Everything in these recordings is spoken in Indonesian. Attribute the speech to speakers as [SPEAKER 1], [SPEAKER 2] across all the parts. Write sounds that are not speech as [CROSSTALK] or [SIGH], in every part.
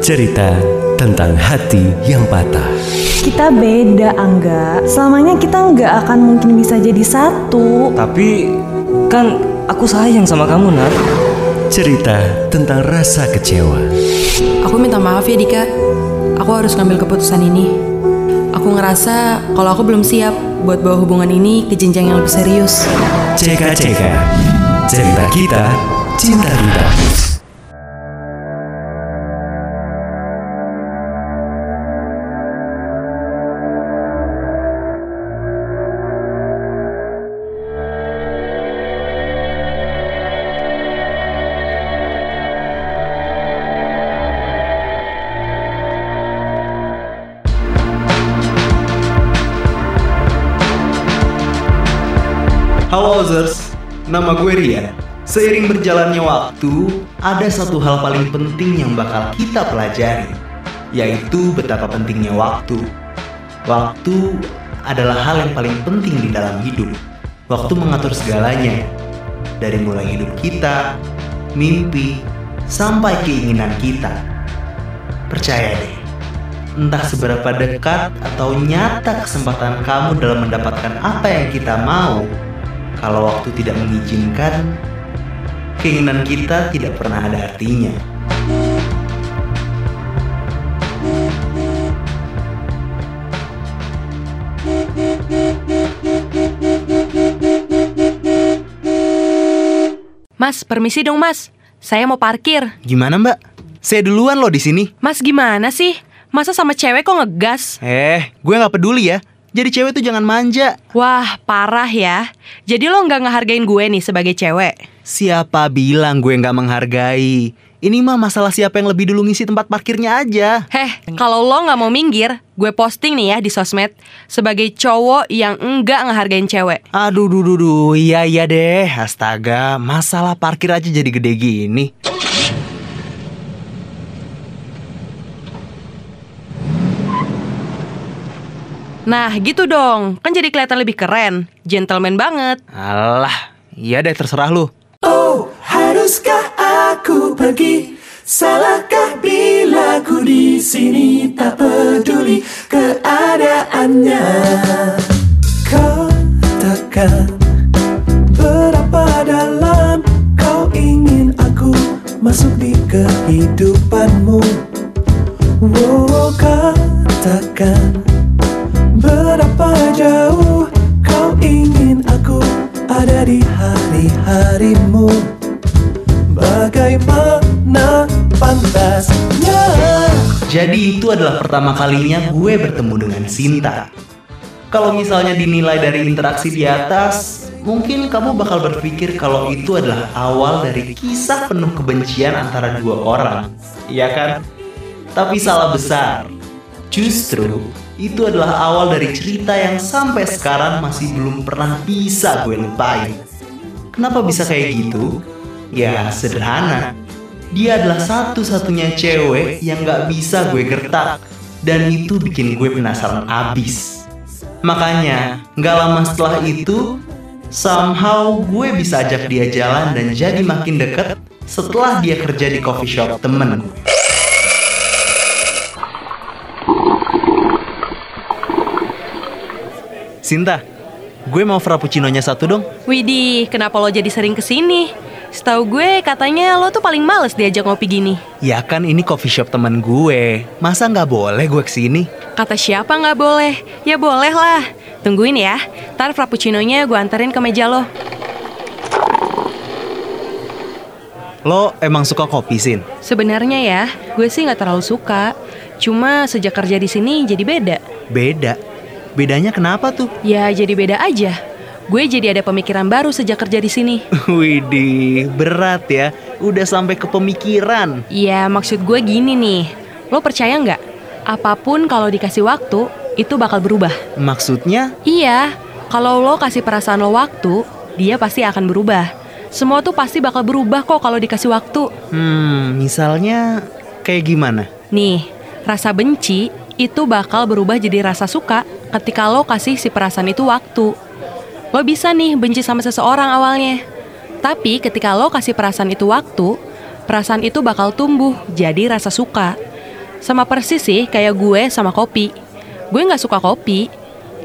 [SPEAKER 1] Cerita tentang hati yang patah.
[SPEAKER 2] Kita beda, Angga. Selamanya kita nggak akan mungkin bisa jadi satu.
[SPEAKER 3] Tapi kan aku sayang sama kamu, Nat.
[SPEAKER 1] Cerita tentang rasa kecewa.
[SPEAKER 4] Aku minta maaf ya Dika. Aku harus ngambil keputusan ini. Aku ngerasa kalau aku belum siap buat bawa hubungan ini ke jenjang yang lebih serius.
[SPEAKER 1] CK-CK. Cerita kita, cinta kita.
[SPEAKER 5] Halo Ozers, nama gue Rian. Seiring berjalannya waktu, ada satu hal paling penting yang bakal kita pelajari, yaitu betapa pentingnya waktu. Waktu adalah hal yang paling penting di dalam hidup. Waktu mengatur segalanya, dari mulai hidup kita, mimpi, sampai keinginan kita. Percaya deh, entah seberapa dekat atau nyata kesempatan kamu dalam mendapatkan apa yang kita mau, kalau waktu tidak mengizinkan, keinginan kita tidak pernah ada artinya.
[SPEAKER 4] Mas, permisi dong mas. Saya mau parkir.
[SPEAKER 5] Gimana Mbak? Saya duluan loh di sini.
[SPEAKER 4] Mas gimana sih? Masa sama cewek kok ngegas?
[SPEAKER 5] Eh, gue nggak peduli ya. Jadi cewek tuh jangan manja.
[SPEAKER 4] Wah, parah ya. Jadi lo nggak ngehargain gue nih sebagai cewek?
[SPEAKER 5] Siapa bilang gue nggak menghargai? Ini mah masalah siapa yang lebih dulu ngisi tempat parkirnya aja.
[SPEAKER 4] Heh, kalau lo nggak mau minggir, gue posting nih ya di sosmed sebagai cowok yang enggak ngehargain cewek.
[SPEAKER 5] Aduh, duh, duh, duh. Iya, iya deh. Astaga, masalah parkir aja jadi gede gini.
[SPEAKER 4] Nah, gitu dong. Kan jadi kelihatan lebih keren. Gentleman banget.
[SPEAKER 5] Alah, iya deh terserah lu.
[SPEAKER 6] Oh, haruskah aku pergi? Salahkah bila ku di sini tak peduli keadaannya? Katakan berapa dalam kau ingin aku masuk di kehidupanmu? Wow, katakan Bagaimana pantasnya?
[SPEAKER 5] Jadi itu adalah pertama kalinya gue bertemu dengan Sinta. Kalau misalnya dinilai dari interaksi di atas, mungkin kamu bakal berpikir kalau itu adalah awal dari kisah penuh kebencian antara dua orang. Iya kan? Tapi salah besar. Justru itu adalah awal dari cerita yang sampai sekarang masih belum pernah bisa gue lupain. Kenapa bisa kayak gitu? Ya sederhana. Dia adalah satu-satunya cewek yang gak bisa gue gertak. Dan itu bikin gue penasaran abis. Makanya, gak lama setelah itu, somehow gue bisa ajak dia jalan dan jadi makin deket setelah dia kerja di coffee shop temen. Sinta, gue mau frappuccino-nya satu dong.
[SPEAKER 4] Widih, kenapa lo jadi sering ke sini? Setahu gue katanya lo tuh paling males diajak ngopi gini.
[SPEAKER 5] Ya kan ini coffee shop temen gue. Masa nggak boleh gue ke sini?
[SPEAKER 4] Kata siapa nggak boleh? Ya boleh lah. Tungguin ya. Ntar frappuccino-nya gue anterin ke meja lo.
[SPEAKER 5] Lo emang suka kopi, Sin?
[SPEAKER 4] Sebenarnya ya, gue sih nggak terlalu suka. Cuma sejak kerja di sini jadi beda.
[SPEAKER 5] Beda. Bedanya kenapa tuh?
[SPEAKER 4] Ya jadi beda aja. Gue jadi ada pemikiran baru sejak kerja di sini. [LAUGHS]
[SPEAKER 5] Widih, berat ya. Udah sampai ke pemikiran.
[SPEAKER 4] Ya maksud gue gini nih. Lo percaya nggak? Apa pun kalau dikasih waktu, itu bakal berubah.
[SPEAKER 5] Maksudnya?
[SPEAKER 4] Iya, kalau lo kasih perasaan lo waktu, dia pasti akan berubah. Semua tuh pasti bakal berubah kok kalau dikasih waktu.
[SPEAKER 5] Hmm, misalnya kayak gimana?
[SPEAKER 4] Nih, rasa benci itu bakal berubah jadi rasa suka ketika lo kasih si perasaan itu waktu. Lo bisa nih benci sama seseorang awalnya. Tapi ketika lo kasih perasaan itu waktu, perasaan itu bakal tumbuh jadi rasa suka. Sama persis sih kayak gue sama kopi. Gue nggak suka kopi,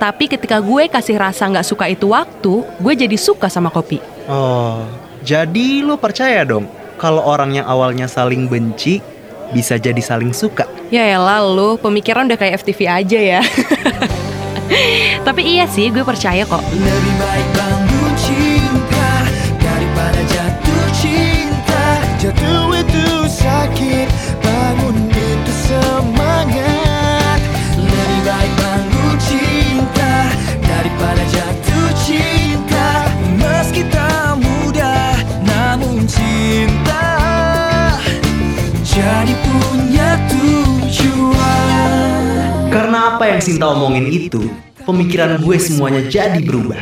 [SPEAKER 4] tapi ketika gue kasih rasa nggak suka itu waktu, gue jadi suka sama kopi.
[SPEAKER 5] Oh, jadi lo percaya dong kalau orang yang awalnya saling benci bisa jadi saling suka?
[SPEAKER 4] Ya elah lu, pemikiran udah kayak FTV aja ya. [LAUGHS] tapi iya sih, gue percaya kok.
[SPEAKER 6] Lebih baik bangun
[SPEAKER 5] yang Sinta omongin itu, pemikiran gue semuanya jadi berubah.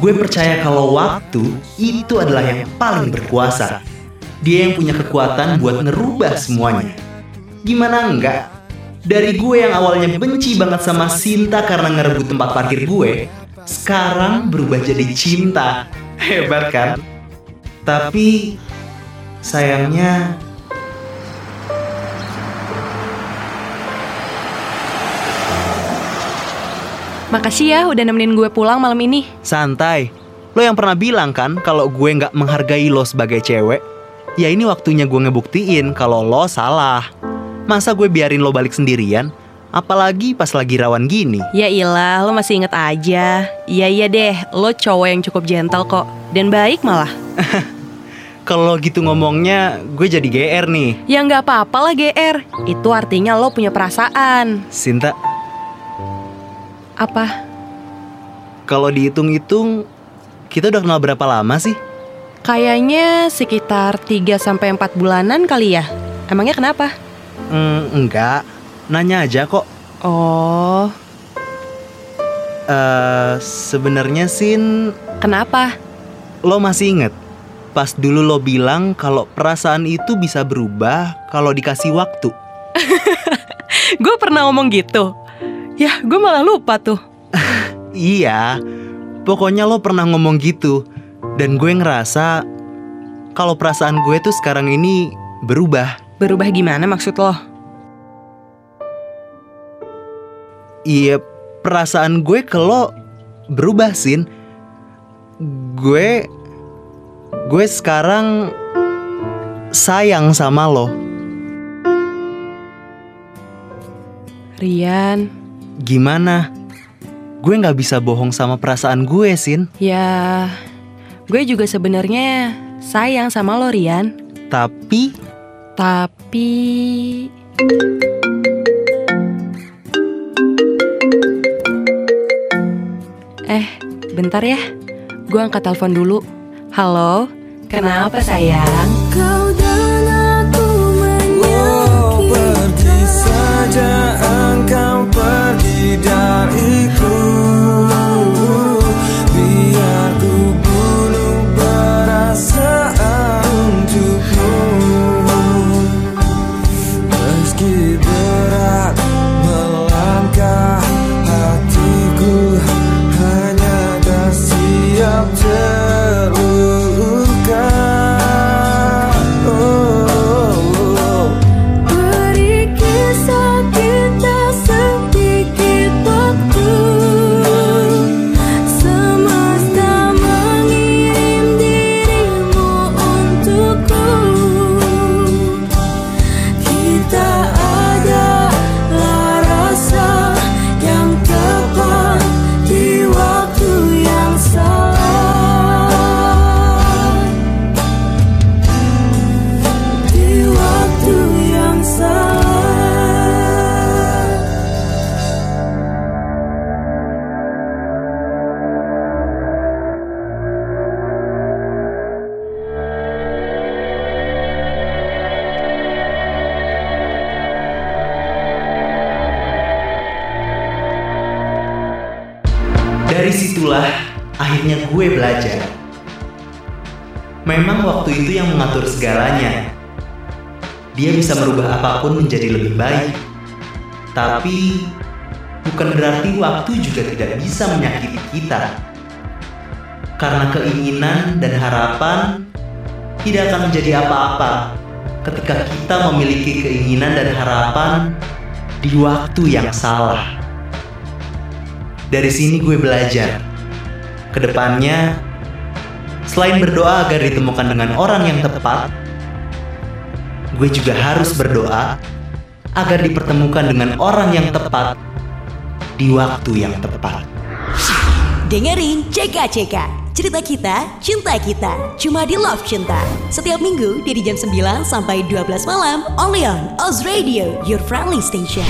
[SPEAKER 5] Gue percaya kalau waktu itu adalah yang paling berkuasa. Dia yang punya kekuatan buat ngerubah semuanya. Gimana enggak? Dari gue yang awalnya benci banget sama Sinta karena ngerebut tempat parkir gue, sekarang berubah jadi cinta. Hebat kan? Tapi sayangnya
[SPEAKER 4] Makasih ya udah nemenin gue pulang malam ini.
[SPEAKER 5] Santai. Lo yang pernah bilang kan kalau gue nggak menghargai lo sebagai cewek? Ya ini waktunya gue ngebuktiin kalau lo salah. Masa gue biarin lo balik sendirian? Apalagi pas lagi rawan gini.
[SPEAKER 4] Ya ilah, lo masih inget aja. Iya iya deh, lo cowok yang cukup gentle kok. Dan baik malah. [LAUGHS]
[SPEAKER 5] Kalau gitu ngomongnya, gue jadi GR nih.
[SPEAKER 4] Ya nggak apa-apa lah GR. Itu artinya lo punya perasaan.
[SPEAKER 5] Sinta,
[SPEAKER 4] Apa?
[SPEAKER 5] kalau dihitung-hitung, kita udah kenal berapa lama sih?
[SPEAKER 4] Kayaknya sekitar 3 sampai 4 bulanan kali ya. Emangnya kenapa?
[SPEAKER 5] Hmm, enggak. Nanya aja kok.
[SPEAKER 4] Oh,
[SPEAKER 5] Eh, sebenarnya Sin,
[SPEAKER 4] kenapa?
[SPEAKER 5] lo masih inget? Pas dulu lo bilang kalau perasaan itu bisa berubah kalau dikasih waktu. [LAUGHS]
[SPEAKER 4] Gue pernah ngomong gitu. Ya, gue malah lupa tuh. [LAUGHS]
[SPEAKER 5] Iya, pokoknya lo pernah ngomong gitu Dan gue ngerasa Kalau perasaan gue tuh sekarang ini berubah
[SPEAKER 4] Berubah gimana maksud lo?
[SPEAKER 5] Iya, perasaan gue ke lo berubah, Sin Gue Gue sekarang sayang sama lo
[SPEAKER 4] Rian,
[SPEAKER 5] Gimana? Gue nggak bisa bohong sama perasaan gue, Sin
[SPEAKER 4] ya gue juga sebenarnya sayang sama lo Rian.
[SPEAKER 5] Tapi
[SPEAKER 4] Tapi Eh, bentar ya. Gue angkat telepon dulu. Halo, kenapa sayang?
[SPEAKER 7] Kau
[SPEAKER 5] Dari situlah akhirnya gue belajar. Memang waktu itu yang mengatur segalanya. Dia bisa merubah apa pun menjadi lebih baik. Tapi bukan berarti waktu juga tidak bisa menyakiti kita. Karena keinginan dan harapan tidak akan menjadi apa-apa ketika kita memiliki keinginan dan harapan di waktu yang salah. Dari sini gue belajar. Ke depannya, selain berdoa agar ditemukan dengan orang yang tepat, gue juga harus berdoa agar dipertemukan dengan orang yang tepat di waktu yang tepat.
[SPEAKER 8] Dengerin CK-CK Cerita kita, cinta kita Cuma di Love Cinta Setiap minggu dari jam 9 sampai 12 malam Only on Oz Radio Your friendly station